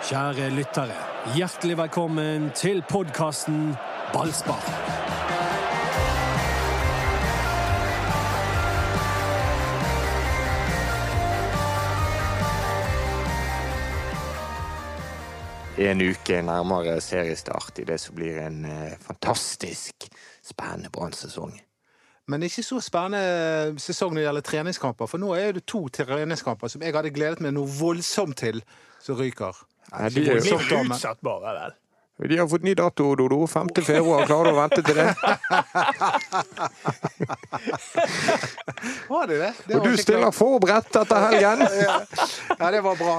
Kjære lyttere, hjertelig velkommen til podkasten Ballspar. En uke nærmere seriestart i det som blir en eh, fantastisk spennende Brann-sesong. Men ikke så spennende sesong når det gjelder treningskamper. For nå er det to treningskamper som jeg hadde gledet meg noe voldsomt til, som ryker. Ja, de er jo- blir da, Utsatt bare, vel. De har fått ny dato, Dodo. 5. februar. Klarer du å vente til det? Var det det? det Og du stiller forberedt etter helgen! Ja, det var bra.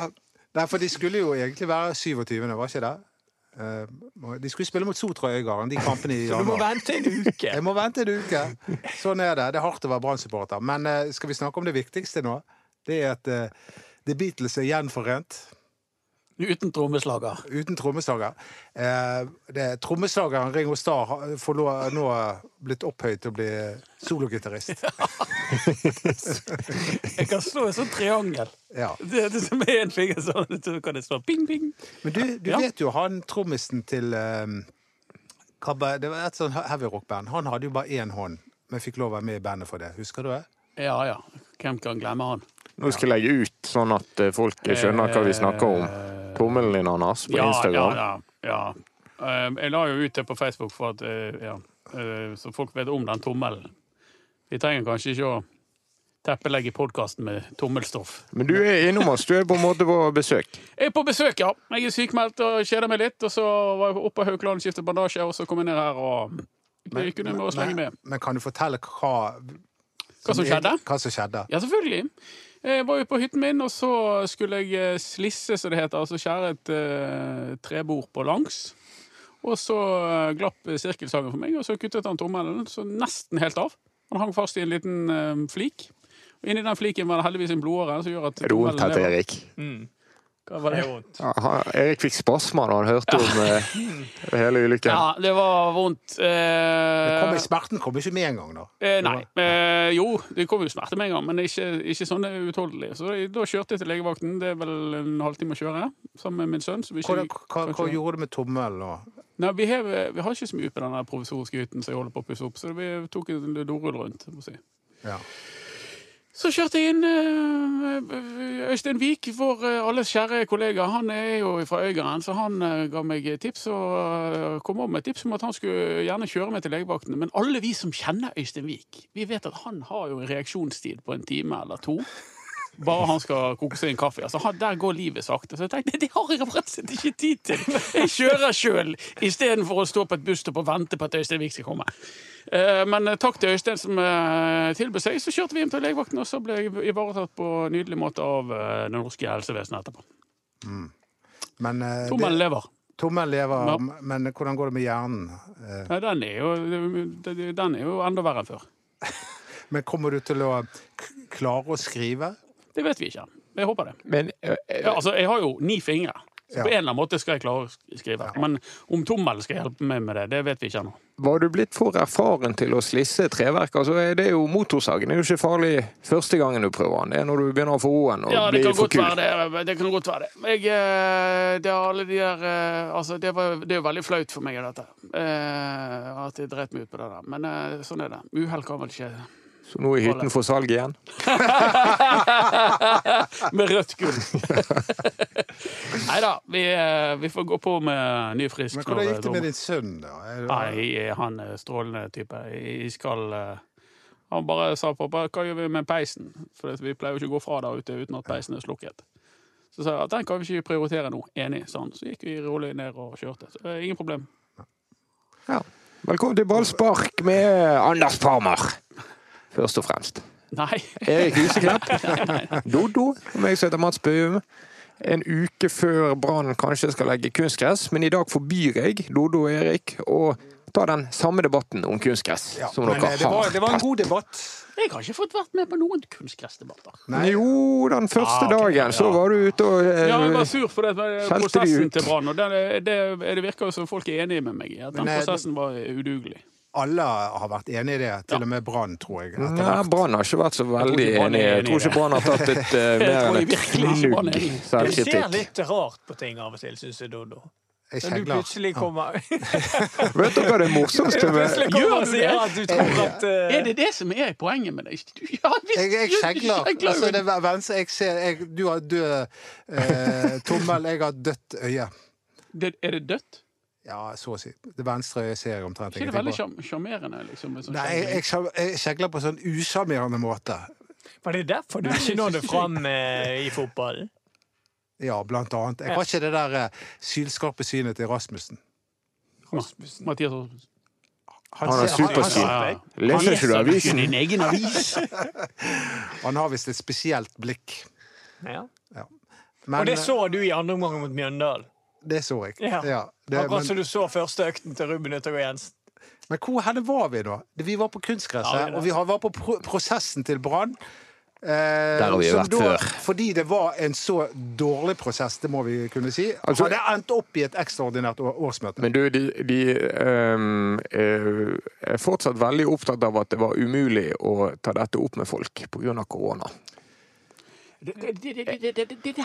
Nei, for de skulle jo egentlig være 27., var ikke det? Eh, De skulle spille mot Sotra Øygarden, de kampene i Så du må vente en uke. Jeg må vente en uke. Sånn er det. Det er hardt å være Brann-supporter. Men eh, skal vi snakke om det viktigste nå? Det er at eh, The Beatles er gjenforent. Uten trommeslager. Uten trommeslager. Eh, Trommeslageren Ringo Starr har- får nå, nå blitt opphøyd til å bli sologitarist. Jeg kan slå en sånn triangel. Ja. Det, det som er en finger sånn, så kan jeg slå ping, ping. Men du, du Ja. vet jo han trommisen til eh, Kabba- Det var et sånn heavy rock-band. Han hadde jo bare én hånd, men fikk lov å være med i bandet for det. Husker du det? Ja, ja. Hvem kan glemme han? Nå skal jeg legge ut, sånn at eh, folk skjønner hva vi snakker om. Tommelen din, Anders, på Ja, Instagram. ja, ja. ja. Eh, Jeg la jo ut det på Facebook for at, eh, ja, eh, så folk vet om den tommelen. Vi trenger kanskje ikke å teppelegge podkasten med tommelstoff. Men du er innom oss. Du er på en måte på besøk. Jeg er på besøk, ja. Jeg er sykmeldt og kjeder meg litt. Og så var jeg oppe på Haukeland, skiftet bandasje, og så kom jeg ned her og jeg kunne med å slenge med. men kan du fortelle hva Hva som skjedde? Hva som skjedde? Ja, selvfølgelig. Jeg var jo på hytten min, og så skulle jeg eh, slisse, som det heter. Altså skjære et uh, trebord på langs. Og så eh, glapp sirkelsagen for meg, og så kuttet han tommelen så nesten helt av. Han hang fast i en liten uh, flik. Og inni den fliken var det heldigvis en blodåre som gjør at til lever. Erik? Hva var det? Ja, han- Erik fikk spasmer da han hørte om eh, hele ulykken. Ja, det var vondt. Det kom, Eh, smerten kom ikke med en gang, da. Eh, nei. Eh, jo, det kom jo smerte med en gang, men ikke, ikke sånn utholdelig. Så da, da kjørte jeg til legevakten. Det er vel en halvtime å kjøre sammen med min sønn. Så vi Hva, hva, hva gjorde du med tommelen? og- Nei, vi, har, vi har ikke så mye på den provisoriske hytten som jeg holder på å pusse opp, så vi tok en dorull rundt. må jeg si. Ja. Så kjørte jeg inn eh, Øystein Vik, vår eh, alles kjære kollega. Han er jo fra Øygarden, så han eh, ga meg tips og kom opp med tips om at han skulle gjerne kjøre meg til legevakten. Men alle vi som kjenner Øystein Vik, vi vet at han har jo en reaksjonstid på en time eller to. Bare han skal koke seg en kaffe. Altså, han, der går livet sakte. Så jeg tenkte det har jeg rett og slett ikke tid til. Jeg kjører sjøl istedenfor å stå på et busstopp og vente på at Øystein Vik skal komme. Eh, Men eh, takk til Øystein som eh, tilbød seg. Så kjørte vi hjem til legevakten, og så ble jeg ivaretatt på nydelig måte av eh, det norske helsevesenet etterpå. Men eh, Tommelen det- lever. Tommel lever, Ja. men hvordan går det med hjernen? Nei, den er jo, den er jo enda verre enn før. Men kommer du til å klare å skrive? Det vet vi ikke. Jeg håper det. Men eh, Ja, altså, jeg har jo ni fingre. Så Ja. på en eller annen måte skal jeg klare å skrive. Men om tommelen skal hjelpe meg med det, det vet vi ikke ennå. var du blitt for erfaren til å slisse treverk? Altså, er jo Motorsagen det er jo ikke farlig første gangen du prøver den. Det er når du begynner å få roen og Ja, blir for kul. Ja, det. Det kan godt være det. Jeg, eh, det de der Altså, det, var, det er jo veldig flaut for meg, dette. At jeg dreit meg ut på det der. Men sånn er det. Uhell kan vel ikke Så nå er hytten for salg igjen? Med rødt gull. Nei da, vi, eh, vi får gå på med ny frisk. Men hvordan gikk det eh, med din sønn, da? Nei, han er strålende type. Jeg skal eh, Han bare sa pappa, hva gjør vi med peisen? For vi pleier jo ikke å gå fra der ute uten at peisen er slukket. Så sa jeg at den kan vi ikke prioritere nå. Enig. Sånn. Så gikk vi rolig ned og kjørte. Så ingen problem. Ja. Velkommen til ballspark med Anders Parmar, først og fremst. Nei. Erik Huseklepp. Meg som heter Mats Bøum. En uke før Brann kanskje skal legge kunstgress, men i dag forbyr jeg Dodo og Erik å ta den samme debatten om kunstgress Ja, som men dere eh, det var, har. det var en god debatt. Jeg har ikke fått vært med på noen kunstgressdebatter. Jo, den første Ah, okay, dagen så var du ute og eh, Ja, jeg var sur for det, de prosessen til Brann. Og det, det, det virker jo som folk er enige med meg i at den Men, eh, prosessen var udugelig. Alle har vært enig i det. Til og med Brann, tror jeg. Ja. Brann har ikke vært så veldig enig. Jeg tror ikke Brann har tatt et uh, mer enn et knugg selvkritikk. Du ser litt rart på ting av og til, syns jeg, Dodo. Jeg Når du plutselig kommer Vet dere hva det morsomste med Gjør du det? at du tror at uh... Er det det som er poenget med det? Ja, hvis, Jeg, jeg kjegler. kjegler Altså, det er venstre, jeg ser, jeg, du har død eh, tommel, jeg har dødt øye. Det- Er det dødt? Ja, så å si. Det venstre ser jeg omtrent ikke det ingenting veldig sjarmerende? Liksom, sånn Nei, jeg, jeg, jeg kjegler på sånn usjarmerende måte. Var det derfor du ikke nådde fram eh, i fotballen? Ja, blant annet. Jeg har ikke det der eh, sylskarpe synet til Rasmussen. Mathias Rasmussen. Han har ser- supersyn. Ja, ja. Leser ikke du avisen? Din egen avis. Han har visst et spesielt blikk. Ja. Men Og det så du i andre omgang mot Mjøndalen. Det så jeg. Ja. Ja, det, Akkurat som du så første økten til Ruben Yttergård Jensen. men hvor henne var vi da? Vi var på kunstgresset, Ja, og vi var på pro prosessen til Brann. Eh, har vi vært da, før. Fordi det var en så dårlig prosess, det må vi kunne si, Altså- hadde endt opp i et ekstraordinært årsmøte. Men du, de, de ehm, eh, er fortsatt veldig opptatt av at det var umulig å ta dette opp med folk pga. korona. Det, det, det, det, det, det der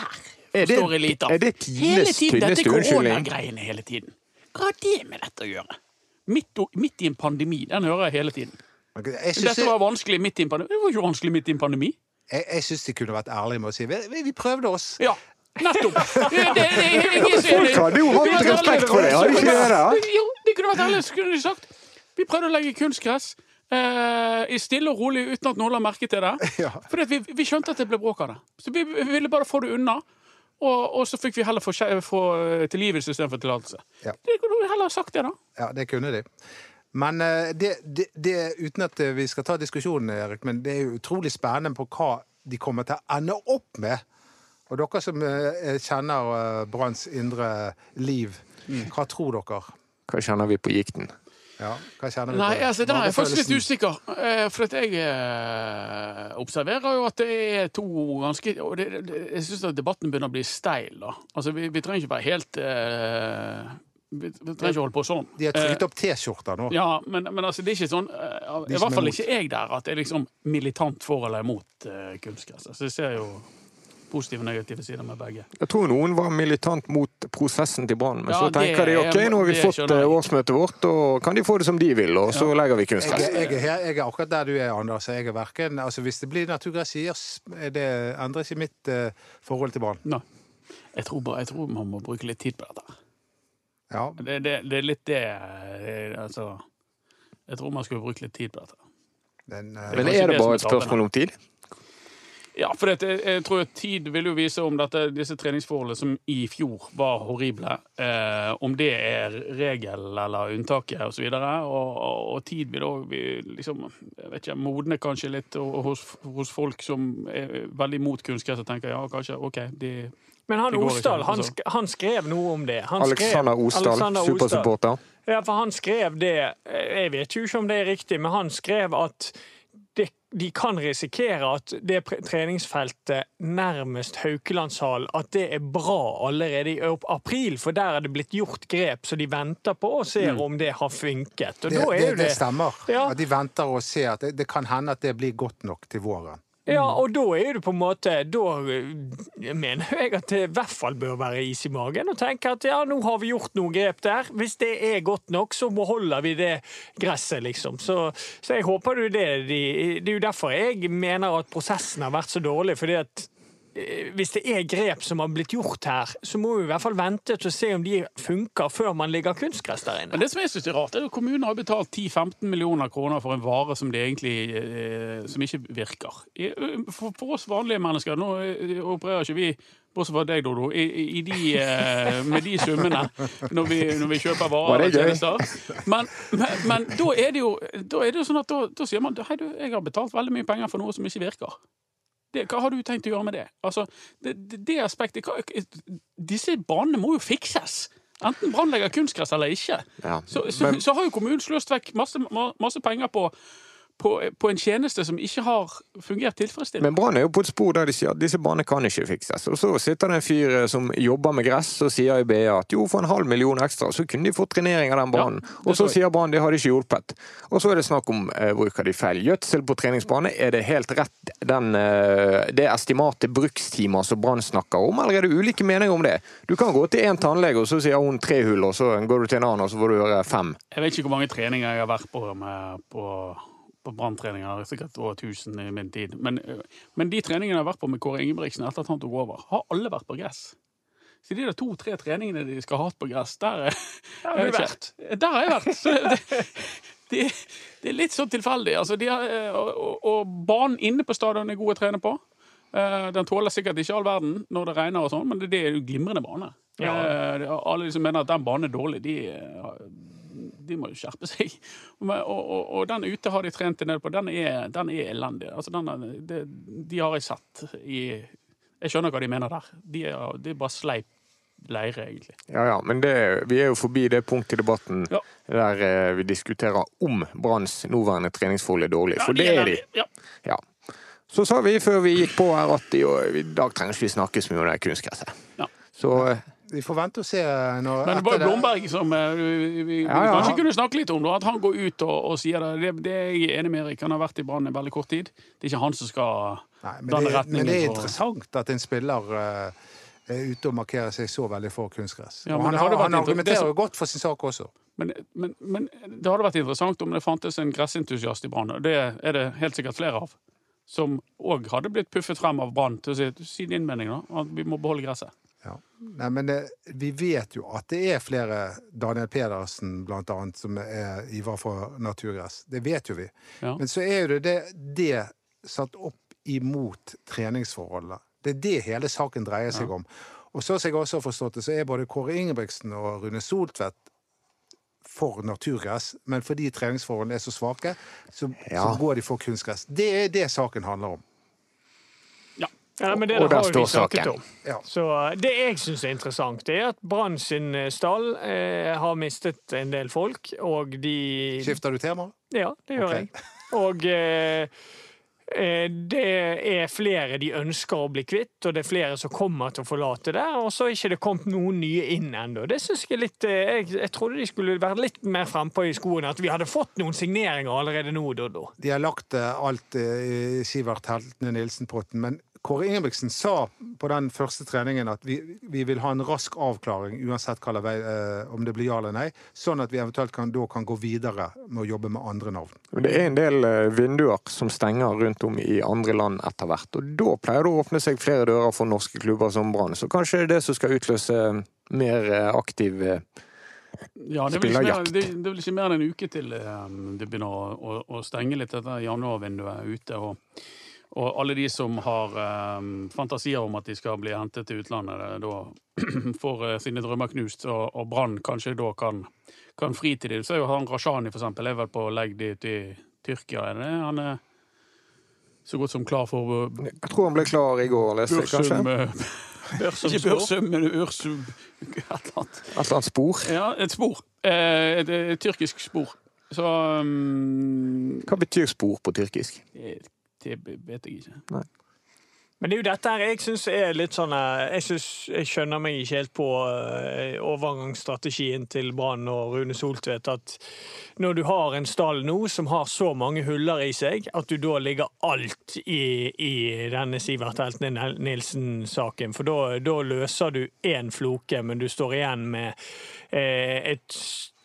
Er det- forstår jeg lite av. er det tidenes tynneste unnskyldning? hele tiden. Hva har det med dette å gjøre? Midt, midt i en pandemi. Den hører jeg hele tiden. Dette var vanskelig midt i en pandemi. Det var ikke vanskelig midt i en pandemi. jeg, jeg syns de kunne vært ærlige med å si vi, vi, prøvde oss. Ja, nettopp. Er. Folk hadde jo hatt respekt for det, hadde de ikke det? Jo, de kunne vært ærlige, så kunne de sagt Vi prøvde å legge kunstgress eh, i stille og rolig uten at noen la merke til det. Ja. For vi, vi skjønte at det ble bråk av det. Så vi ville bare få det unna. Og, og så fikk vi heller få, få eh, tilgivelse istedenfor tillatelse. Ja. De kunne vi heller sagt det, da. Ja, det kunne de. Men eh, det, det, det, uten at vi skal ta diskusjonen, Erik, men det er jo utrolig spennende på hva de kommer til å ende opp med. Og dere som kjenner Branns indre liv, hva tror dere? Hva kjenner vi på gikten? Ja, hva kjenner du Nei, på? altså, den er jeg faktisk litt usikker. Eh, For jeg eh, observerer jo at det er to ganske og det, det, Jeg syns at debatten begynner å bli steil. da. Altså, Vi, vi trenger ikke være helt uh, vi, vi trenger ikke holde på sånn. De har trykt opp T-skjorter nå. Ja, men, men altså, det er ikke sånn I hvert er fall ikke jeg der at jeg er liksom militant for eller imot uh, kunstgress. Så jeg ser jo positive og negative sider med begge. Jeg tror noen var militant mot prosessen til Brann, men Ja, så tenker det de ok, nå har vi fått jeg. eh, årsmøtet vårt, og kan de få det som de vil, og så legger vi Jeg, kunstgress. jeg, her- jeg er akkurat der du er, Anders. Jeg er verken altså Hvis det blir naturgress, i er det endrer ikke mitt uh, forhold til Brann. Nei. Jeg tror, bare, jeg tror man må bruke litt tid på dette. Ja, Det, det, det er litt det eh, Altså Jeg tror man skulle bruke litt tid på dette. den, eh, Men er det det bare et spørsmål om tid? Ja, for dette, jeg tror tid vil jo vise om dette, disse treningsforholdene som i fjor var horrible, eh, om det er regel eller unntaket osv. Og, og, og, og tid vil òg liksom, jeg vet ikke, modne kanskje litt hos, hos folk som er veldig mot kunstgress og tenker ja, kanskje OK, de Men han Osdal, han, altså. sk han skrev noe om det. Han Alexander skrev- Osdal, Alexander Osdal. supersupporter. Ja, for han skrev det eh, Jeg vet jo ikke om det er riktig, men han skrev at det, de kan risikere at det treningsfeltet nærmest Haukelandshallen at det er bra allerede i april, for der er det blitt gjort grep, så de venter på og ser om det har funket. Det, er det, det stemmer. Ja. At de venter og ser at det, det kan hende at det blir godt nok til våren. Ja, og da er det på en måte Da eh, mener jeg at det i hvert fall bør være is i magen og tenke at ja, nå har vi gjort noen grep der. Hvis det er godt nok, så beholder vi det gresset, liksom. Så, så jeg håper jo det Det er jo derfor jeg mener at prosessen har vært så dårlig. fordi at hvis det er grep som har blitt gjort her, så må vi i hvert fall vente til å se om de funker før man ligger kunstgress der inne. Men det som jeg synes er rart, er at kommunen har betalt 10-15 millioner kroner for en vare som, det egentlig, eh, som ikke virker. For, for oss vanlige mennesker, nå eh, opererer ikke vi Bortsett fra deg, Dodo, i, i- i de, eh, med de summene når vi, når vi kjøper varer og tjenester. Men, men, men da er det jo, da er det jo sånn at da, da sier man hei, du, jeg har betalt veldig mye penger for noe som ikke virker. Det, hva har du tenkt å gjøre med det? Altså, det, det, det aspektet hva, Disse banene må jo fikses. Enten brannlegger kunstgress eller ikke. Ja, Så, så, men- så har jo kommunen sløst vekk masse, masse penger på, på, på en tjeneste som ikke har fungert tilfredsstillende. Men Brann er jo på et spor der de sier at disse banene kan ikke fikses. Og så sitter det en fyr eh, som jobber med gress og sier i BA at jo, for en halv million ekstra, så kunne de fått trenering av den banen. Ja, og så sier Brann har de ikke hjulpet. Og så er det snakk om eh, bruker de feil gjødsel på treningsbane. Er det helt rett den, eh, det estimatet brukstimer som Brann snakker om, eller er det ulike meninger om det? Du kan gå til én tannlege, og så sier hun tre hull, og så går du til en annen, og så får du høre fem. Jeg vet ikke hvor mange treninger jeg har vært på med, på, på branntreninger. Sikkert over 1000 i min tid. Men, øh, men de treningene jeg har vært på med Kåre Ingebrigtsen etter at han tok over, har alle vært på gress. Så de to-tre treningene de skal ha hatt på gress, der, er- Der har du vært. Der har jeg vært. Så det, det, det er litt sånn tilfeldig. Altså, de har, øh, og, og, banen inne på stadion er god å trene på. Eh, Den tåler sikkert ikke all verden når det regner og sånn, men det, er jo glimrende bane. Ja. Eh, Alle som mener at den banen er dårlig, de, eh, de må jo skjerpe seg. Og, og, og den ute har de trent en del på. Den er, den er elendig. Altså, den er, det, de har jeg sett i Jeg skjønner hva de mener der. De er, det er bare sleip leire, egentlig. Ja ja, men det, vi er jo forbi det punktet i debatten Ja. der eh, vi diskuterer om Branns nåværende treningsforhold er dårlig. For Ja, det er de. Ja. Ja. Så sa vi før vi gikk på her at i, dag trenger ikke vi snakke så mye om det kunstgresset. Ja. Så eh, Vi får vente og se når Men det var jo Blomberg som eh, vi, vi, Ja, ja. kanskje kunne snakke litt om. Da, at han går ut og, og sier det. det. Er jeg enig med Erik. Han har vært i Brann i veldig kort tid. Det er ikke han som skal Nei, men, danne det, men det er interessant at en spiller uh, er ute og markerer seg så veldig for kunstgress. Ja, og han, har- han argumenterer som- godt for sin sak også. Men, men, men det hadde vært interessant om det fantes en gressentusiast i Brann. og Det er det helt sikkert flere av. Som òg hadde blitt puffet frem av Brann til å si, si din mening, da. At vi må beholde gresset. Ja. Nei, men det, vi vet jo at det er flere, Daniel Pedersen blant annet, som er ivrer for naturgress. Det vet jo vi. Ja. Men så er jo det, det, det satt opp imot treningsforholdene. Det er det hele saken dreier seg om. Og så som jeg også har forstått det, så er både Kåre Ingebrigtsen og Rune Soltvedt for naturgress, men fordi treningsforholdene er så svake, så, Ja. så går de for kunstgress. Det er det saken handler om. Ja. Men det Og der står saken. Ja. Så eh, Det jeg syns er interessant, er at Brann sin eh, stall eh, har mistet en del folk, og de Skifter du tema? Ja, det gjør okay. jeg. Og eh, eh, det er flere de ønsker å bli kvitt, og det er flere som kommer til å forlate det. Og så er ikke det kommet noen nye inn ennå. Det synes jeg litt jeg, jeg trodde de skulle vært litt mer frempå i skoene. At vi hadde fått noen signeringer allerede nå, Doddo. De har lagt alt i Sivert Heltene Nilsen-potten, men Kåre Ingebrigtsen sa på den første treningen at vi, vi vil ha en rask avklaring uansett hva vei, eh, om det blir ja eller nei, sånn at vi eventuelt kan, da kan gå videre med å jobbe med andre navn. Det er en del eh, vinduer som stenger rundt om i andre land etter hvert. Og da pleier det å åpne seg flere dører for norske klubber som Brann. Så kanskje det er det som skal utløse mer eh, aktiv eh, Ja, det er, vel ikke mer, det, det er vel ikke mer enn en uke til eh, det begynner å, å, å stenge litt dette januarvinduet ute. Og, og alle de som har eh, fantasier om at de skal bli hentet til utlandet, eh, da får eh, sine drømmer knust, og, og Brann kanskje da kan, kan fri til dem. Så er jo han Rashani, for eksempel, er vel på legg dit i Tyrkia. Er det? Han er så godt som klar for uh, Jeg tror han ble klar i går, leste jeg kanskje. Børsum eh, Ikke Børsum, men Ørsum Et eller annet. Et eller annet spor. Ja, et spor. Eh, et, et tyrkisk spor. Så um, Hva betyr spor på tyrkisk? Det, vet jeg ikke. Men det er jo dette her jeg syns er litt sånn eh, Jeg, synes, jeg skjønner meg ikke helt på eh, overgangsstrategien til Brann og Rune Soltvedt. At når du har en stall nå som har så mange huller i seg, at du da ligger alt i, i denne Sivert Helten Nilsen-saken. For da, da løser du én floke, men du står igjen med eh, et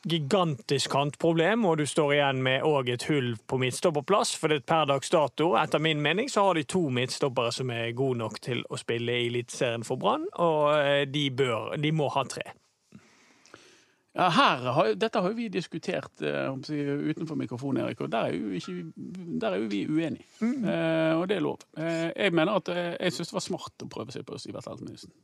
gigantisk kantproblem, og du står igjen med òg et hull på midtstopperplass. For det per dags dato, etter min mening, så har de to midtstoppere som er gode nok til å spille i Eliteserien for Brann, og eh, de bør De må ha tre. Ja, her har, dette har vi diskutert eh, utenfor mikrofonen, Erik, og der er jo, ikke, der er jo vi uenige. Eh, og det er lov. Eh, jeg mener at eh, jeg syns det var smart å prøve seg på Sivert Helten Nilsen.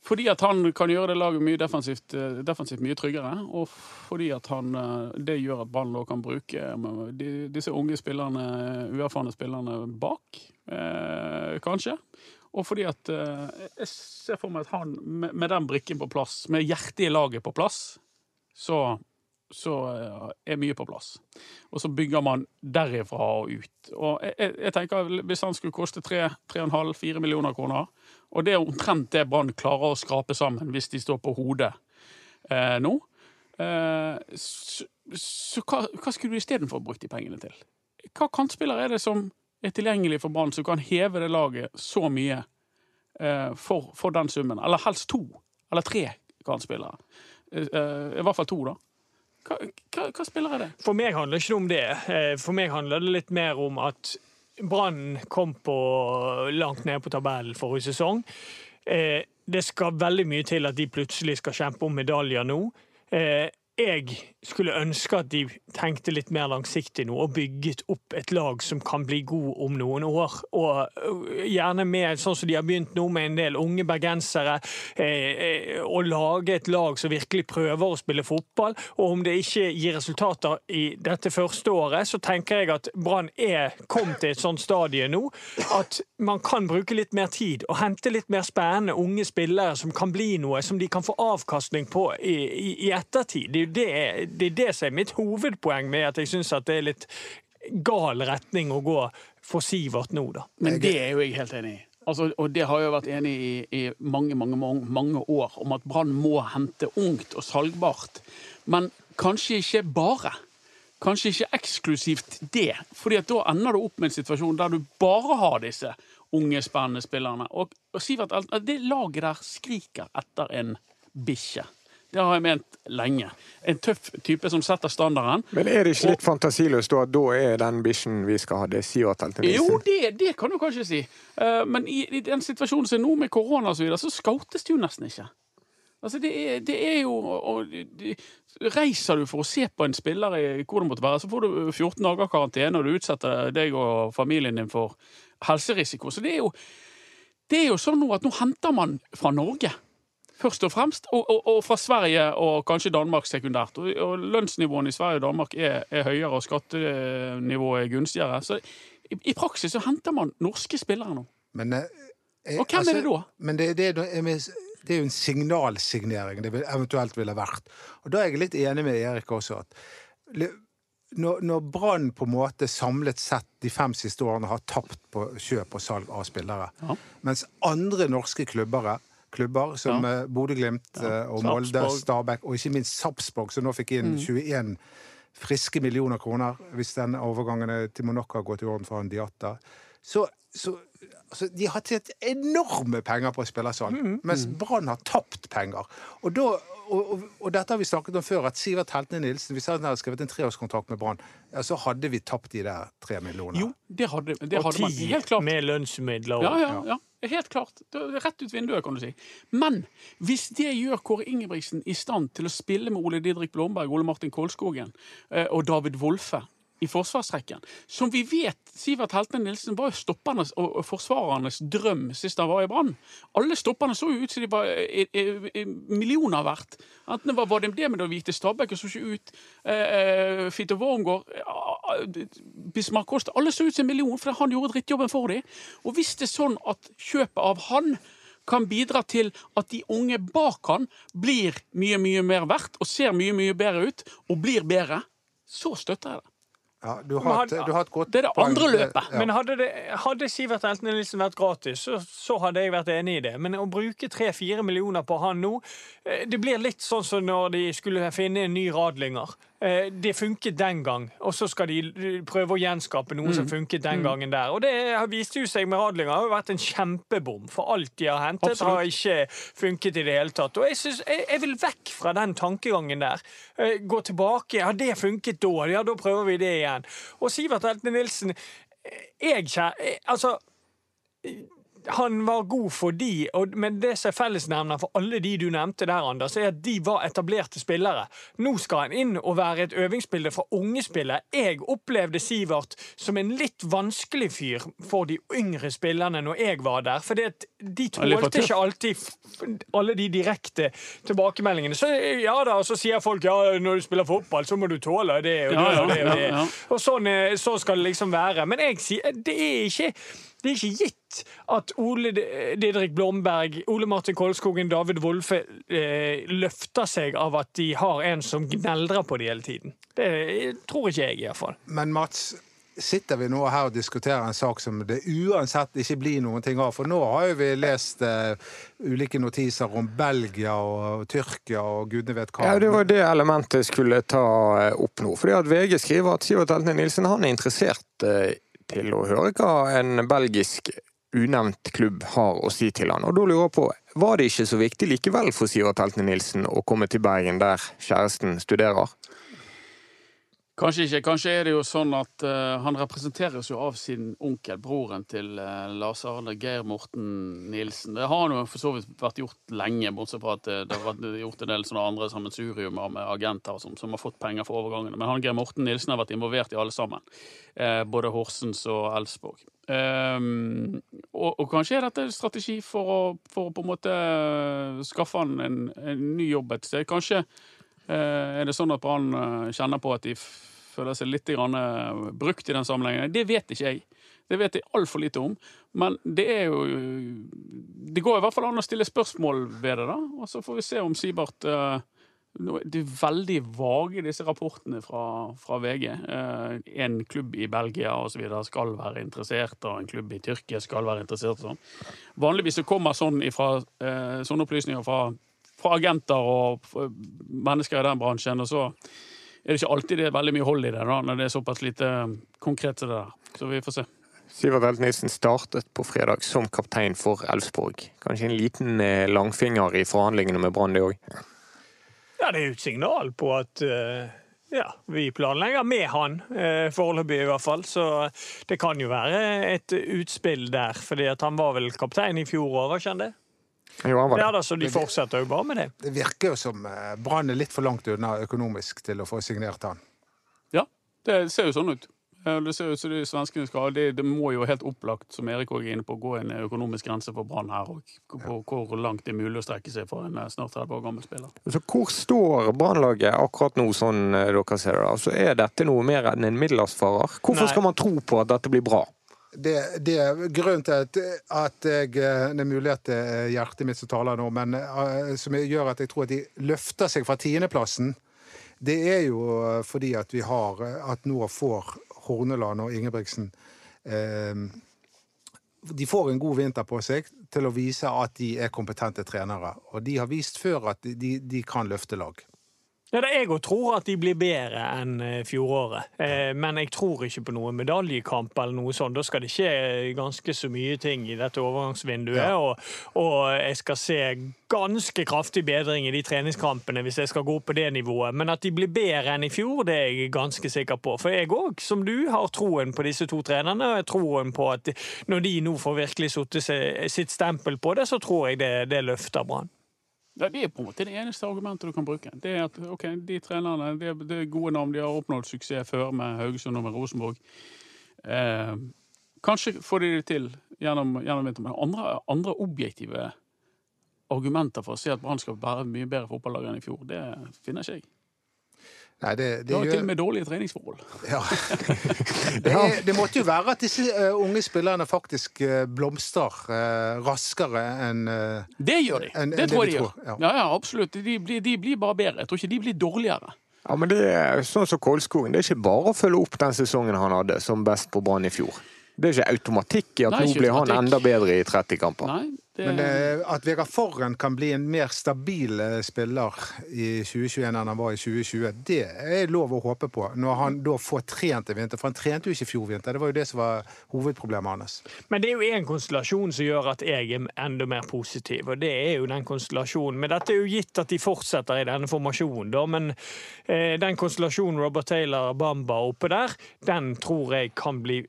Fordi at han kan gjøre det laget mye defensivt, eh, defensivt mye tryggere, og fordi at han, eh, det gjør at Brann kan bruke eh, disse unge spillerne, uerfarne spillerne bak, eh, kanskje. Og fordi at eh, jeg ser for meg at han med, med den brikken på plass, med hjertet i laget på plass, så så eh, er mye på plass. Og så bygger man derifra og ut. Og jeg, jeg- tenker Hvis han skulle koste 3-3,5-4 millioner kroner, og det er omtrent det Brann klarer å skrape sammen hvis de står på hodet eh, nå, eh, så, så hva, hva skulle du istedenfor brukt de pengene til? Hva kantspiller er det som er tilgjengelig for Brann, som kan heve det laget så mye eh, for, for den summen? Eller helst to, eller tre kantspillere. Eh, eh, I hvert fall to, da. Hva, hva, hva spiller er det? For meg handler det ikke om det. Eh, For meg handler det litt mer om at Brann kom på langt ned på tabellen forrige sesong. Eh, Det skal veldig mye til at de plutselig skal kjempe om medaljer nå. Eh, Jeg skulle ønske at de tenkte litt mer langsiktig nå og bygget opp et lag som kan bli god om noen år. Og øh, gjerne med, sånn som de har begynt nå, med en del unge bergensere. Eh, eh, lage et lag som virkelig prøver å spille fotball. Og om det ikke gir resultater i dette første året, så tenker jeg at Brann er kommet til et sånt stadie nå at man kan bruke litt mer tid og hente litt mer spennende unge spillere som kan bli noe som de kan få avkastning på i, i, i ettertid. Det er jo det, det er det som er mitt hovedpoeng med at jeg syns at det er litt gal retning å gå for Sivert nå, da. Men det er jo jeg helt enig i. Altså, og det har jeg vært enig i i mange, mange, mange, mange år, om at Brann må hente ungt og salgbart. Men kanskje ikke bare. Kanskje ikke eksklusivt det. fordi at da ender du opp med en situasjon der du bare har disse unge, spennende spillerne. Og, og Sivert, det laget der skriker etter en bikkje. Det har jeg ment lenge. En tøff type som setter standarden. Men er det ikke litt fantasiløst da at da er den bikkjen vi skal ha, det sier Sivert-alternativet? Jo, det, det kan du kanskje si. Uh, men i, i den situasjonen som er nå med korona og så videre, så scoutes det jo nesten ikke. Altså, det er, det er jo og, de, Reiser du for å se på en spiller i hvor det måtte være, så får du 14 dager karantene, og du utsetter deg og familien din for helserisiko. Så det er jo, det er jo sånn nå at nå henter man fra Norge. Først og fremst, og, og, og fra Sverige og kanskje Danmark sekundært. Og, og lønnsnivåene i Sverige og Danmark er, er høyere, og skattenivået er gunstigere. Så i, i praksis så henter man norske spillere nå. Men, eh, eh, Og hvem er det da? Men det, det, er det er jo en signalsignering det eventuelt ville vært. Og da er jeg litt enig med Erik også. at når, når Brann på en måte samlet sett de fem siste årene har tapt på kjøp og salg av spillere, Ja. mens andre norske klubber, klubber som Ja. eh, Bodø-Glimt eh, og Molde, Stabæk og ikke minst Sarpsborg, som nå fikk inn 21 friske millioner kroner hvis den overgangen er til Monaco har gått i orden for han Diatta, så, så altså, De har tjent enorme penger på å spille sånn, mm, mens Brann har tapt penger. Og, da, og, og, og dette har vi snakket om før, at Sivert Heltene Nilsen Hvis han hadde skrevet en treårskontrakt med Brann, ja, så hadde vi tapt de der tre millionene. Jo, det hadde, det Og hadde man. Helt klart. med lønnsmidler. Ja, ja, ja. Helt klart. Rett ut vinduet, kan du si. Men hvis det gjør Kåre Ingebrigtsen i stand til å spille med Ole Didrik Blomberg, Ole Martin Kolskogen eh, og David Wolfe i forsvarsrekken, som vi vet Sivert Heltene Nilsen var jo stoppernes og og forsvarernes drøm sist han var i Brann. Alle stopperne så jo ut som de var eh, eh, millioner verdt. Enten var Vadim Demidov, Hvite Stabæk, så ikke ut. Eh, Fito Wormgård, Bismarck Kosta. Alle så ut som en million, for han gjorde drittjobben for dem. Og hvis det er sånn at kjøpet av han kan bidra til at de unge bak han blir mye, mye mer verdt og ser mye, mye bedre ut, og blir bedre, så støtter jeg det. Ja, du, har et, du har et godt Det er det poeng. andre løpet. Ja. Men hadde, det, hadde Sivert Elten Nilsen vært gratis, så, så hadde jeg vært enig i det. Men å bruke tre-fire millioner på han nå, eh, det blir litt sånn som når de skulle finne en ny Radlinger. Eh, Det funket den gang, og så skal de prøve å gjenskape noe som funket den gangen der. Og det viste jo seg med Radlinger har jo vært en kjempebom, for alt de har hentet Absolutt. har ikke funket i det hele tatt. Og jeg, synes, jeg, jeg vil vekk fra den tankegangen der. Eh, Gå tilbake. Ja, det funket da? Ja, da prøver vi det igjen. Og Sivert Heltene Nilsen, eh, jeg kjæ- eh, Altså han var god for de, og, men det som er fellesnevner for alle de du nevnte der, Anders, er at de var etablerte spillere. Nå skal han inn og være et øvingsbilde fra unge spillere. Jeg opplevde Sivert som en litt vanskelig fyr for de yngre spillerne når jeg var der. For de tålte ikke alltid alle de direkte tilbakemeldingene. Så ja da, og så sier folk ja, når du spiller fotball, så må du tåle det og det og det. Og, det. og sånn, eh, så skal det liksom være. Men jeg sier det er ikke det er ikke gitt at Ole Didrik Blomberg, Ole Martin Kolskogen, David Wolfe eh, løfter seg av at de har en som gneldrer på de hele tiden. Det tror ikke jeg, iallfall. Men Mats, sitter vi nå her og diskuterer en sak som det uansett ikke blir noen ting av? For nå har jo vi lest uh, ulike notiser om Belgia og Tyrkia og gudene vet hva. Ja, Det var det elementet skulle ta eh, opp nå. Fordi at VG skriver at Sivert Eltene Nilsen han er interessert uh, til å høre hva en belgisk unevnt klubb har å si til han. Og da lurer jeg på, Var det ikke så viktig likevel for Sivert Heltne Nilsen å komme til Bergen, der kjæresten studerer? Kanskje ikke. Kanskje er det jo sånn at uh, han representeres jo av sin onkel, broren til uh, Lars Arne, Geir Morten Nilsen. Det har han jo for så vidt vært gjort lenge, bortsett fra at uh, det har vært gjort en del sånne andre sammensuriumer med agenter som, som, har fått penger for overgangene. Men han Geir Morten Nilsen har vært involvert i alle sammen. både Horsens og Elfsborg. Um, og, og, kanskje er dette en strategi for å, for å på en måte skaffe han en, en ny jobb et sted. Kanskje er det sånn at Brann kjenner på at de føler seg litt brukt i den sammenhengen. Det vet ikke jeg. Det vet jeg altfor lite om. Men det er jo Det går i hvert fall an å stille spørsmål ved det, da. Og så får vi se om Sibert uh, Det er veldig vage, disse rapportene fra, fra VG. Eh, en klubb i Belgia og så skal være interessert, og en klubb i Tyrkia skal være interessert. Sånn. Vanligvis så kommer sånn ifra, eh, sånne opplysninger fra, fra agenter og mennesker i den bransjen. og så er det ikke alltid det er veldig mye hold i det, da, når det er såpass lite um, konkret som det der. Så vi får se. Sivert Helt Nilsen startet på fredag som kaptein for Elfsborg. Kanskje en liten eh, langfinger i forhandlingene med Brann, det òg? Ja, det er jo et signal på at uh, ja, vi planlegger med han, uh, foreløpig i hvert fall. Så det kan jo være et utspill der, fordi han var vel kaptein i fjor òg, var ikke han det? Jo, han var det. Ja, da, så de fortsetter jo bare med det. Det virker jo som eh, Brann er litt for langt unna økonomisk til å få signert han. Ja, det ser jo sånn ut. Det ser ut som de svenskene skal det, det må jo helt opplagt, som Erik også er inne på, gå en økonomisk grense for Brann her. Og på hvor langt det er mulig å strekke seg for en eh, snart 30 år gammel spiller. Så Hvor står Brannlaget akkurat nå, sånn eh, dere ser det? Altså, er dette noe mer enn en middelhavsfarer? Hvorfor Nei. skal man tro på at dette blir bra? det, det, er grunnen til at, at jeg, det er mulig at det er hjertet mitt som taler nå, men som gjør at jeg tror at de løfter seg fra tiendeplassen, det er jo fordi at vi har At nå får Horneland og Ingebrigtsen uh, De får en god vinter på seg til å vise at de er kompetente trenere. Og de har vist før at de, de kan løfte lag. Ja, Jeg òg tror at de blir bedre enn eh, fjoråret. Eh, men jeg tror ikke på noen medaljekamp eller noe sånt. Da skal det skje ganske så mye ting i dette overgangsvinduet. Ja. Og, og, jeg skal se ganske kraftig bedring i de treningskampene hvis jeg skal gå på det nivået. Men at de blir bedre enn i fjor, det er jeg ganske sikker på. For jeg òg, som du, har troen på disse to trenerne. Og jeg troen på at når de nå får virkelig sitt stempel på det, så tror jeg det, det løfter Brann. Ja, det er på en måte det eneste argumentet du kan bruke. Det er at ok, De trenerne det, det er gode navn, de har oppnådd suksess før med Haugesund og med Rosenborg. Eh, kanskje får de det til gjennom, gjennom vinteren, men andre, andre, objektive argumenter for å si at Brann skal være mye bedre fotballag enn i fjor, det finner ikke jeg. Nei, det, det, det har gjør... til og med dårlige treningsforhold. Ja. det, det, måtte jo være at disse uh, unge spillerne faktisk uh, blomstrer uh, raskere enn Det gjør de. En, det tror jeg de gjør. Ja. ja. ja, absolutt. De blir, de blir, bare bedre. Jeg tror ikke de blir dårligere. Ja, men det er sånn som Kolskogen. Det er ikke bare å følge opp den sesongen han hadde som best på Brann i fjor. Det er ikke automatikk i at Nei, nå blir han enda bedre i 30 kamper. Nei, det... Men det, at Vegard Forren kan bli en mer stabil eh, spiller i 2021 enn han var i 2020, det er lov å håpe på. Når han da får trent i vinter. For han trente jo ikke i fjor vinter. Det var jo det som var hovedproblemet hans. Men det er jo én konstellasjon som gjør at jeg er enda mer positiv, og det er jo den konstellasjonen. Men dette er jo gitt at de fortsetter i denne formasjonen, da. Men eh, den konstellasjonen Robert Taylor og Bamba oppe der, den tror jeg kan bli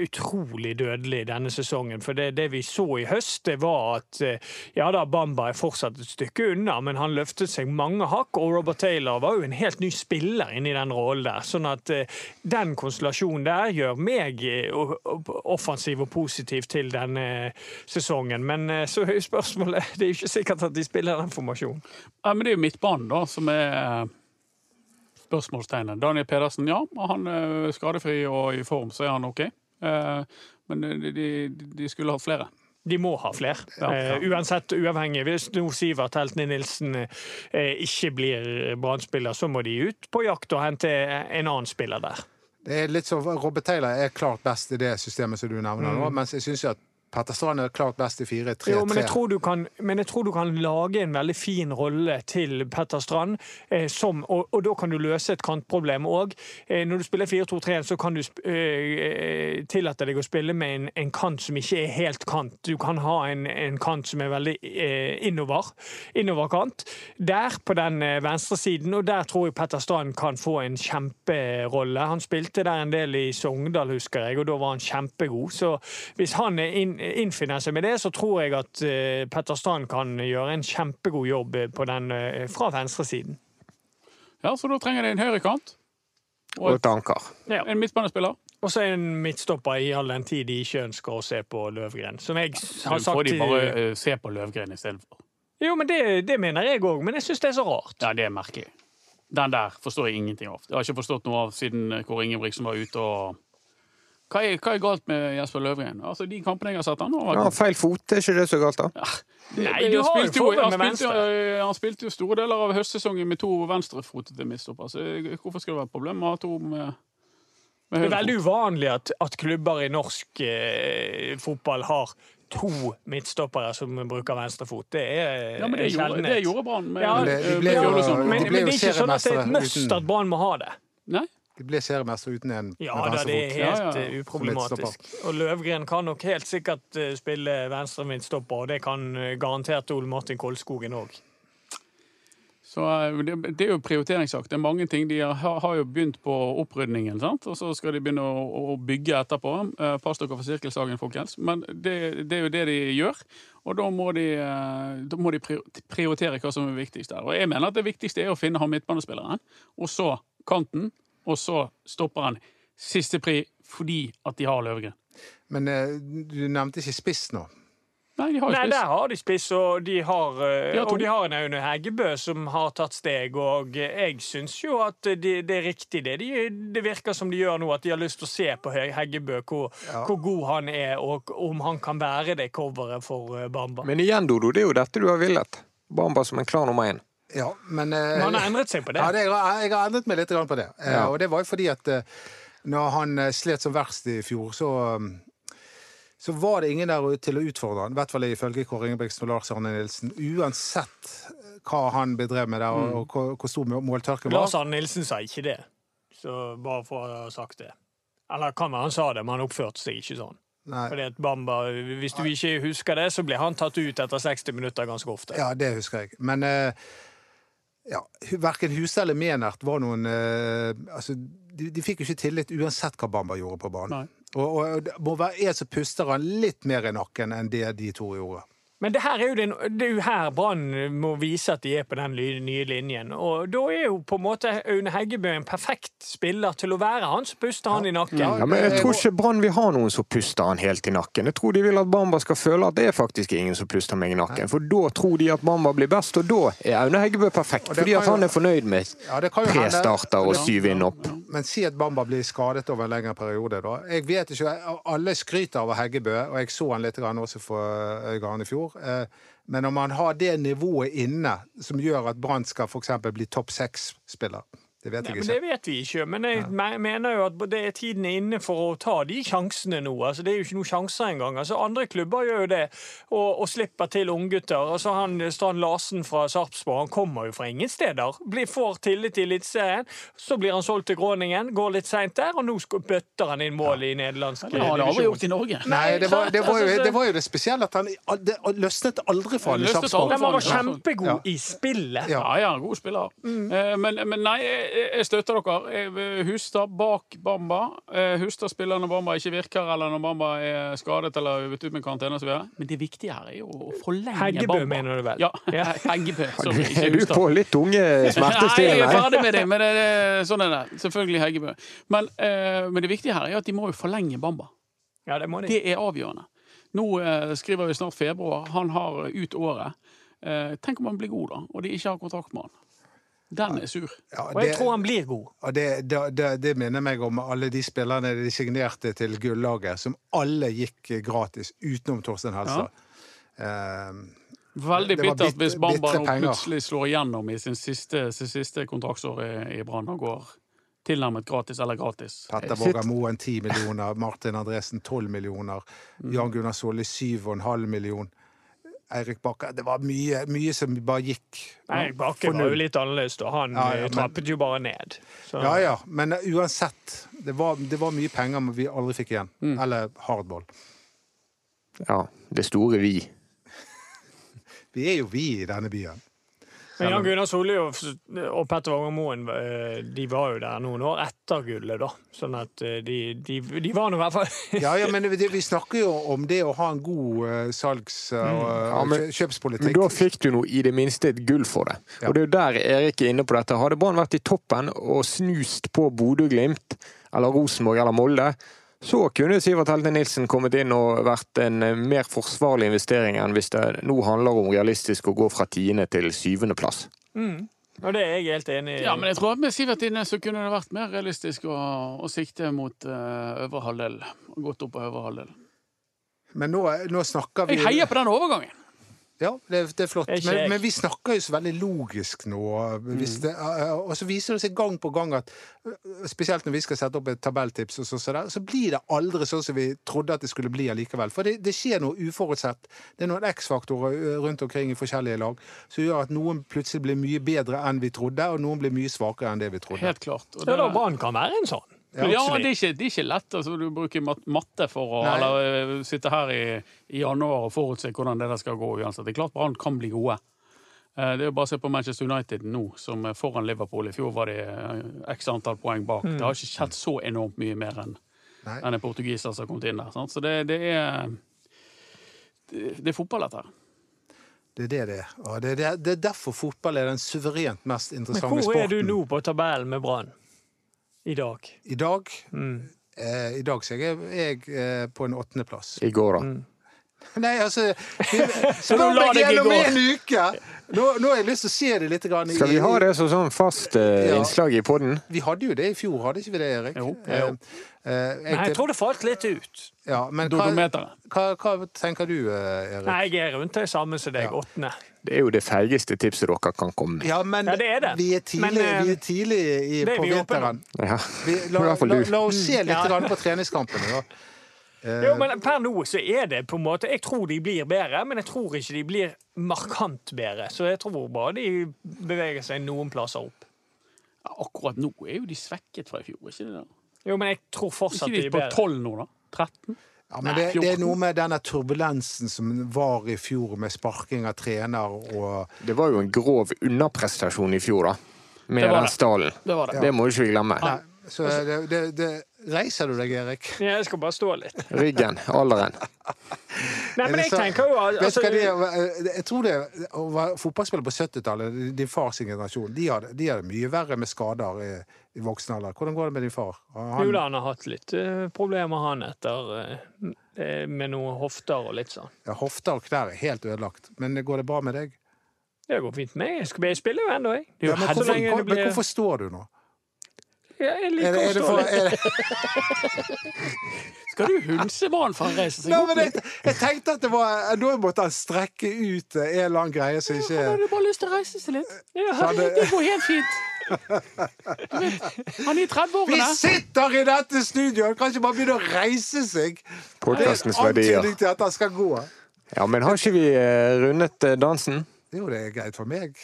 utrolig dødelig denne sesongen. For det, det, vi så i høst, det var at eh, ja da, Bamba er fortsatt et stykke unna, men han løftet seg mange hakk, og Robert Taylor var jo en helt ny spiller inni den rollen der. Sånn at eh, den konstellasjonen der gjør meg eh, offensiv og positiv til denne sesongen. Men så er jo spørsmålet Det er jo ikke sikkert at de spiller den formasjonen. Ja, men det er jo midtbanen, da, som er spørsmålstegnet. Daniel Pedersen, ja, han er skadefri og i form, så er han OK. Eh, Men de, de, de skulle hatt flere. De må ha flere. Eh, uansett, uavhengig. Hvis nå Sivert Heltene Nilsen uh, ikke blir Brann-spiller, så må de ut på jakt og hente en annen spiller der. Det er litt så, Robert Taylor er klart best i det systemet som du nevner nå, mens jeg syns at Petter Strand er klart best i 4-3-3. Men men jeg tror du kan lage en veldig fin rolle til Petter Strand, eh, som, og, og da kan du løse et kantproblem òg. Eh, når du spiller 4-2-3, så kan du sp- eh, tillate deg å spille med en, en kant som ikke er helt kant. Du kan ha en, en kant som er veldig eh, innover, innoverkant. Der på den eh, venstre siden, og der tror jeg Petter Strand kan få en kjemperolle. Han spilte der en del i Sogndal, husker jeg, og da var han kjempegod. Så hvis han er inn, innfinner seg med det, så tror jeg at eh, Petter Strand kan gjøre en kjempegod jobb eh, på den eh, fra venstresiden. Ja, Så da trenger de en høyrekant Og et anker. Ja. en midtbanespiller. Og så en midtstopper i all den tid de ikke ønsker å se på Løvgren. Som jeg har Så får de bare uh, se på Løvgren istedenfor. Jo, men det, det mener jeg òg, men jeg syns det er så rart. Ja, det er merkelig. Den der forstår jeg ingenting av. Jeg har ikke forstått noe av siden Kåre Ingebrigtsen var ute og hva er, hva er galt med Jesper Løvgren? Altså, De kampene jeg har sett han har Ja, feil fot, er ikke det så galt, da? Nei, Han du har jo jo- han spilte, han spilte jo store deler av høstsesongen med to venstrefotede midtstopper. Så hvorfor skal det være et problem med å ha to med, Det er veldig uvanlig at, at klubber i norsk eh, fotball har to midtstoppere som bruker venstrefot. Det er Ja, men det gjorde, det gjorde Brann med Ja, de eh, ble Men, men det er ikke sånn at det er et must at Brann må ha det. Nei? De blir seriemester uten en Ja da, det er helt Ja, ja. eh, uproblematisk. Og Løvgren kan nok helt sikkert eh, spille venstre midtstopper, og det kan eh, garantert Ole Martin Kolskogen òg. Så eh, det, det er jo prioriteringssak. Det er mange ting. De har, har jo begynt på opprydningen, sant? og så skal de begynne å, å bygge etterpå. Eh, Pass dere for sirkelsagen, folkens. Men det, det er jo det de gjør. Og da må de, eh, da må de prioritere hva som er viktigst der. Og jeg mener at det viktigste er å finne han midtbanespilleren, og så kanten, og så stopper han siste pri fordi at de har Løvgren. Men eh, du nevnte ikke spiss nå. Nei, de har Nei, der har de spiss, og de har, eh, De har og de har en Aune Heggebø som har tatt steg. Og jeg syns jo at det, det er riktig det. De, det virker som de gjør nå, at de har lyst til å se på He- Heggebø, hvor, hvor god han er, og om han kan være det coveret for eh, Bamba. Men igjen, Dodo, det er jo dette du har villet. Bamba som en klar nummer én. Ja, men eh, Men han har endret seg på det. Ja, det, jeg har endret meg litt på det. Eh, Ja. Og det var jo fordi at eh, når han eh, slet som verst i fjor, så um, så var det ingen der til å utfordre han, i hvert fall ifølge Kåre Ingebrigtsen og Lars Arne Nilsen. Uansett hva han bedrev med der, og, og hvor, hvor stor måltørken var. Lars Arne Nilsen sa ikke det, så bare for å ha sagt det. Eller kan være han sa det, men han oppførte seg ikke sånn. Nei, Fordi at Bamba, Hvis du ikke husker det, så blir han tatt ut etter 60 minutter ganske ofte. ja, det husker jeg. Men eh, ja, verken Huse eller Menert var noen eh, altså, de, de fikk jo ikke tillit uansett hva Bamba gjorde på banen. Nei. Og, og det må være en som puster han litt mer i nakken enn det de to gjorde. Men det, her er jo den, det er jo her Brann må vise at de er på den nye linjen. Og da er jo på en måte Aune Heggebø en perfekt spiller til å være han som puster han i nakken. Ja, men jeg tror ikke Brann vil ha noen som puster han helt i nakken. Jeg tror de vil at Bamba skal føle at det er faktisk ingen som puster meg i nakken. For da tror de at Bamba blir best, og da er Aune Heggebø perfekt. Fordi at han er fornøyd med Ja, det kan jo tre starter og syv inn opp. Men si at Bamba blir skadet over en lengre periode. da. Jeg vet ikke, Alle skryter av Heggebø, og jeg så han litt også for Øygarden i fjor. Eh, Men om man har det nivået inne som gjør at Brann skal eksempel bli topp seks-spiller, det vet Nei, men. Det vet vi ikke, men jeg ja. mener jo at det er tiden er inne for å ta de sjansene nå. Altså, det er jo ikke noen sjanser engang. Altså, andre klubber gjør jo det, og, og slipper til unggutter. Altså, han Strand Larsen fra Sarpsborg han kommer jo fra ingen steder. Blir, får tillit i Eliteserien, så blir han solgt til Groningen, går litt seint der, og nå bøtter han inn mål i nederlandsk Det har aldri gjort i Norge. Nei, det var, det, var jo, det var jo det spesielle at han det løsnet aldri for han i Sarpsborg. han var kjempegod Ja. i spillet. Ja. Ja, ja, god spiller. Mm. Men, men nei, jeg, jeg støtter dere. Jeg- Hustad bak Bamba. Eh, Hustad spiller når Bamba ikke virker, eller når Bamba er skadet eller ute med karantene osv. Men det viktige her er jo å forlenge Heggebø, Bamba. mener du vel? Ja, Ja. Heggebø. Sorry, ikke Er du på litt tunge Nei, jeg er ferdig med det, men det, det, sånn er det. Selvfølgelig Heggebø. Men, eh, men det viktige her er at de må jo forlenge Bamba. Ja, det må de. Det er avgjørende. Nå eh, skriver vi snart februar. Han har ut året. Eh, tenk om han blir god, da, og de ikke har kontakt med han. Den er sur. Ja, Og jeg tror han blir god. Og det, det, det, det minner meg om alle de spillerne de signerte til gullaget, som alle gikk gratis, utenom Torstein Helstad. Eh, Veldig bittert bit- hvis Bamba nå plutselig slår igjennom i sin siste, sin siste kontraktsår i, i Brann og går tilnærmet gratis eller gratis. Petter Sitt- Moen 10 millioner, Martin Andresen 12 millioner, Jan Gunnar Solli 7,5 million. Eirik Bakke Det var mye, mye som bare gikk. Eirik Bakke var jo litt annerledes, da. Han Ja, ja, eh, men- trappet jo bare ned. Så, Ja ja, men uansett. Det var, det var mye penger vi aldri fikk igjen. Eller hardball. Ja, det store vi. Vi er jo vi i denne byen. Men Jan Gunnar Solli og, og Petter Våger eh, de var jo der noen år etter gullet, da. Sånn at eh, de, de, de var nå i hvert fall Ja, ja, men vi, vi snakker jo om det å ha en god uh, salgs- og Ja, men- kjø- kjøpspolitikk. Men da fikk du nå i det minste et gull for det. Ja. Og det er jo der Erik er inne på dette. Hadde Brann vært i toppen og snust på Bodø-Glimt eller Rosenborg eller Molde, så kunne Sivert Helte Nilsen kommet inn og vært en eh, mer forsvarlig investering enn hvis det nå handler om realistisk å gå fra tiende til syvendeplass. Og det er jeg helt enig i. Ja, men jeg tror at med Sivert inne så kunne det vært mer realistisk å, å sikte mot uh, øvre halvdel. Gått opp på øvre halvdel. Men nå, nå snakker vi Jeg heier på den overgangen! Ja, det, det er flott. Er Men, men vi snakker jo så veldig logisk nå. Hvis det, og så viser det seg gang på gang at spesielt når vi skal sette opp et tabelltips, og så, så, der, så blir det aldri sånn som vi trodde at det skulle bli allikevel. For det, det skjer noe uforutsett. Det er noen X-faktorer rundt omkring i forskjellige lag som gjør at noen plutselig blir mye bedre enn vi trodde, og noen blir mye svakere enn det vi trodde. Helt klart. Og Ja, da det- Brann kan være en sånn. Ja, det, er ikke, det er ikke lett. Altså, du bruker matte for å eller, eh, sitte her i, i januar og forutse hvordan det der skal gå uansett. Det er klart Brann kan bli gode. Eh, Det er jo bare å se på Manchester United nå, som er foran Liverpool. I fjor var de eh, x antall poeng bak. Det har ikke skjedd så enormt mye mer enn enn en portugiser som har kommet inn der. Sant? Så det, det er det, det er fotball, dette her. Det er det det er. Og det, er- det er derfor fotball er den suverent mest interessante sporten. Men hvor sporten. er du nå på tabellen med Brann i dag? I dag, Mm. eh, I dag så er jeg, jeg eh, på en åttendeplass. I går, da. Mm. Nei, altså Spør meg gjennom en uke! Nå, nå har jeg lyst til å se det litt. Grann i, Skal vi ha det som sånn fast eh, Ja. innslag i podden? Vi hadde jo det i fjor, hadde ikke vi det, Erik? Jo. jo. eh, jeg, Nei, jeg tror det falt litt ut. ja, men hva, hva, hva tenker du, eh, Erik? Nei, jeg er rundt det samme som deg. Ja. Det er jo det feigeste tipset dere kan komme med. Ja, men Ja, det er det. vi er tidlig, Men, eh, vi er tidlig i, er på vi vinteren. Ja. Vi, la, la, la, la oss se litt Ja. på treningskampene, da. Eh, Jo, men per nå så er det på en måte Jeg tror de blir bedre, men jeg tror ikke de blir markant bedre. Så jeg tror bare de beveger seg noen plasser opp. Ja, akkurat nå er jo de svekket fra i fjor, ikke det? da? Jo, men jeg tror fortsatt de er bedre. Ikke de på bedre. 12 nå, da? 13? Ja, men det, det er noe med denne turbulensen som var i fjor, med sparking av trener og Det var jo en grov underprestasjon i fjor, da. Med Det var den det. stallen. Det det. Det må du ikke glemme. Nei, så det, det, det Reiser du deg, Erik? Ja, Jeg skal bare stå litt. Ryggen, alderen. Nei, men jeg tenker jo altså, det, jeg tror det å være fotballspiller på 70-tallet, din fars generasjon, de hadde, de hadde mye verre med skader i, i voksen alder. Hvordan går det med din far? Han, Jo da, han har hatt litt uh, problemer, han, etter uh, Med noen hofter og litt sånn. ja, hofter og knær er helt ødelagt. Men går det bra med deg? Det går fint med. Skal jeg spiller jo ennå, jeg. Ja, men, hvorfor, det men hvorfor står du nå? Ja, jeg Er liker det, å stå litt. Skal du hunse barn for å reise seg Nei, opp? men jeg, jeg tenkte at det var Nå måtte han strekke ut en eller annen greie som Han hadde bare lyst til å reise seg litt. Ja, så Det går helt fint. Du vet, han er i Vi 30-årene. sitter i dette studioet! Han kan ikke bare begynne å reise seg! Det er en verdier. antydning til at han skal gå. Ja, men har ikke vi eh, rundet eh, dansen? Jo, det er greit for meg.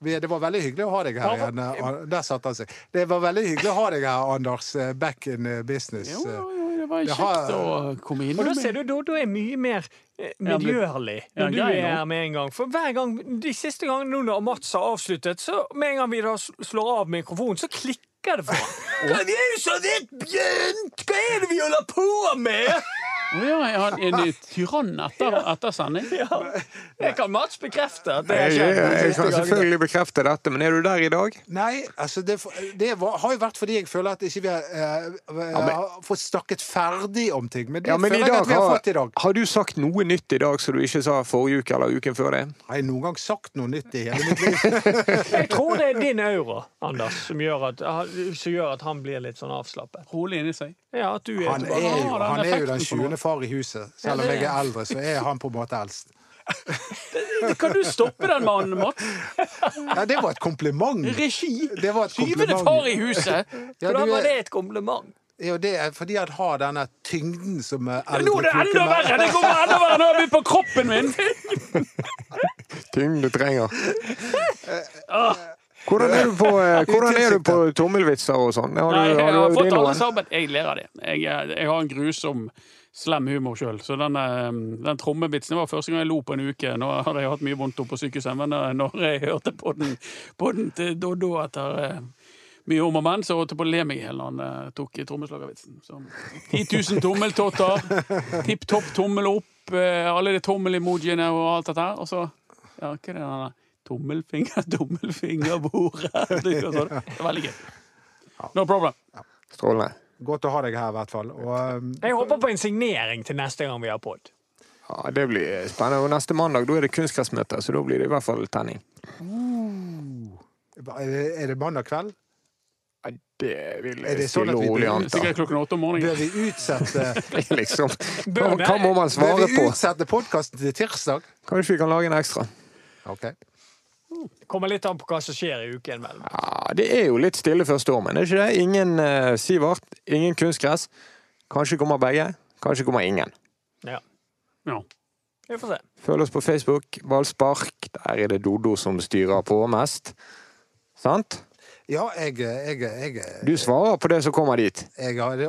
Vi- Det var veldig hyggelig å ha deg her igjen. Der satte han seg. Det var veldig hyggelig å ha deg her, Anders. eh, Back in eh, business. Jo, jo, det var Det kjekt har- å komme inn. Og da ser du, da, da er mye mer eh, Ja, når du er her med en gang. For hver gang, De siste gangene nå når Mats har avsluttet, så med en gang vi da slår av mikrofonen, så klikker det for ham. Vi er jo så vidt begynt! Hva er det vi holder på med?! Å ja, er han en tyrann etter, etter sending? Det kan Mats bekrefte. at det har skjedd jeg, jeg kan selvfølgelig bekrefte dette, men er du der i dag? Nei, altså det, det var, har jo vært fordi jeg føler at ikke vi har, eh, men- har fått snakket ferdig om ting. Men det Ja, men føler jeg at vi har har, fått i dag. har du sagt noe nytt i dag som du ikke sa forrige uke eller uken før det? Har jeg noen gang sagt noe nytt i hele mitt liv? Jeg tror det er din aura, Anders, som gjør at, som gjør at han blir litt sånn avslappet. Rolig inni seg. Ja, at du er Han er jo, Ah, han er jo den sjuende 20. far i huset. Selv om jeg er eldre, så er han på en måte eldst. Kan du stoppe den mannen, Mats? Ja, det var et kompliment. Regi! Det var et Syvende far i huset! Ja, Hvordan du var er, det et kompliment? jo, det er fordi han har denne tyngden som eldre Ja, nå er det enda verre! Det kommer enda verre! Nå er vi på kroppen min! Tyngden du trenger. Hvordan er du på, eh, hvordan er du på tommelvitser og sånn? Har Nei, jeg har har du fått alle sammen. Jeg ler av det. Jeg, er- jeg har en grusom slem humor sjøl. Så den, eh, den trommevitsen var første gang jeg lo på en uke. Nå hadde jeg hatt mye vondt oppe på sykehuset, men eh, når jeg hørte på den, på den til Doddo etter eh, mye om og men, så holdt jeg på å le meg i hjel når han eh, tok trommeslagervitsen. 10 000 tommeltotter, tipp topp tommel opp, eh, alle de tommel-emojiene og alt dette her. Og så Ja, hva er det der? Tommelfinger, tommelfinger, bordet Det er sånn. Det veldig gøy. No problem. Strålende. Godt å ha deg her, i hvert fall. Og, um, Jeg håper på en signering til neste gang vi har pod. Ja, det blir spennende. Og neste mandag da er det kunstgressmøte, så da blir det i hvert fall tenning. det- er det mandag kveld? Ja, det vil jeg det sånn stille vi rolig blir- anta. Sikkert klokken åtte om morgenen. Bør vi utsette, liksom. Hva, må hva må man bør svare vi på? utsette podkasten til tirsdag? Kanskje vi kan lage en ekstra? Ok. Kommer litt an på hva som skjer i uken imellom. Ja, Det er jo litt stille før stormen, er det ikke det? Ingen uh, Sivert, ingen kunstgress. Kanskje kommer begge, kanskje kommer ingen. Ja. Ja. Vi får se. Følg oss på Facebook, Ballspark. Der er det Dodo som styrer på mest. Sant? Ja, jeg, jeg, jeg, Du svarer på det som kommer dit. jeg. Og det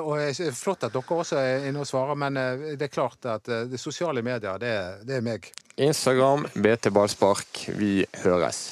er flott at dere også er inne og svarer, men eh, det er klart at eh, det sosiale medier, det, det er meg. Instagram, BT Ballspark. Vi høres.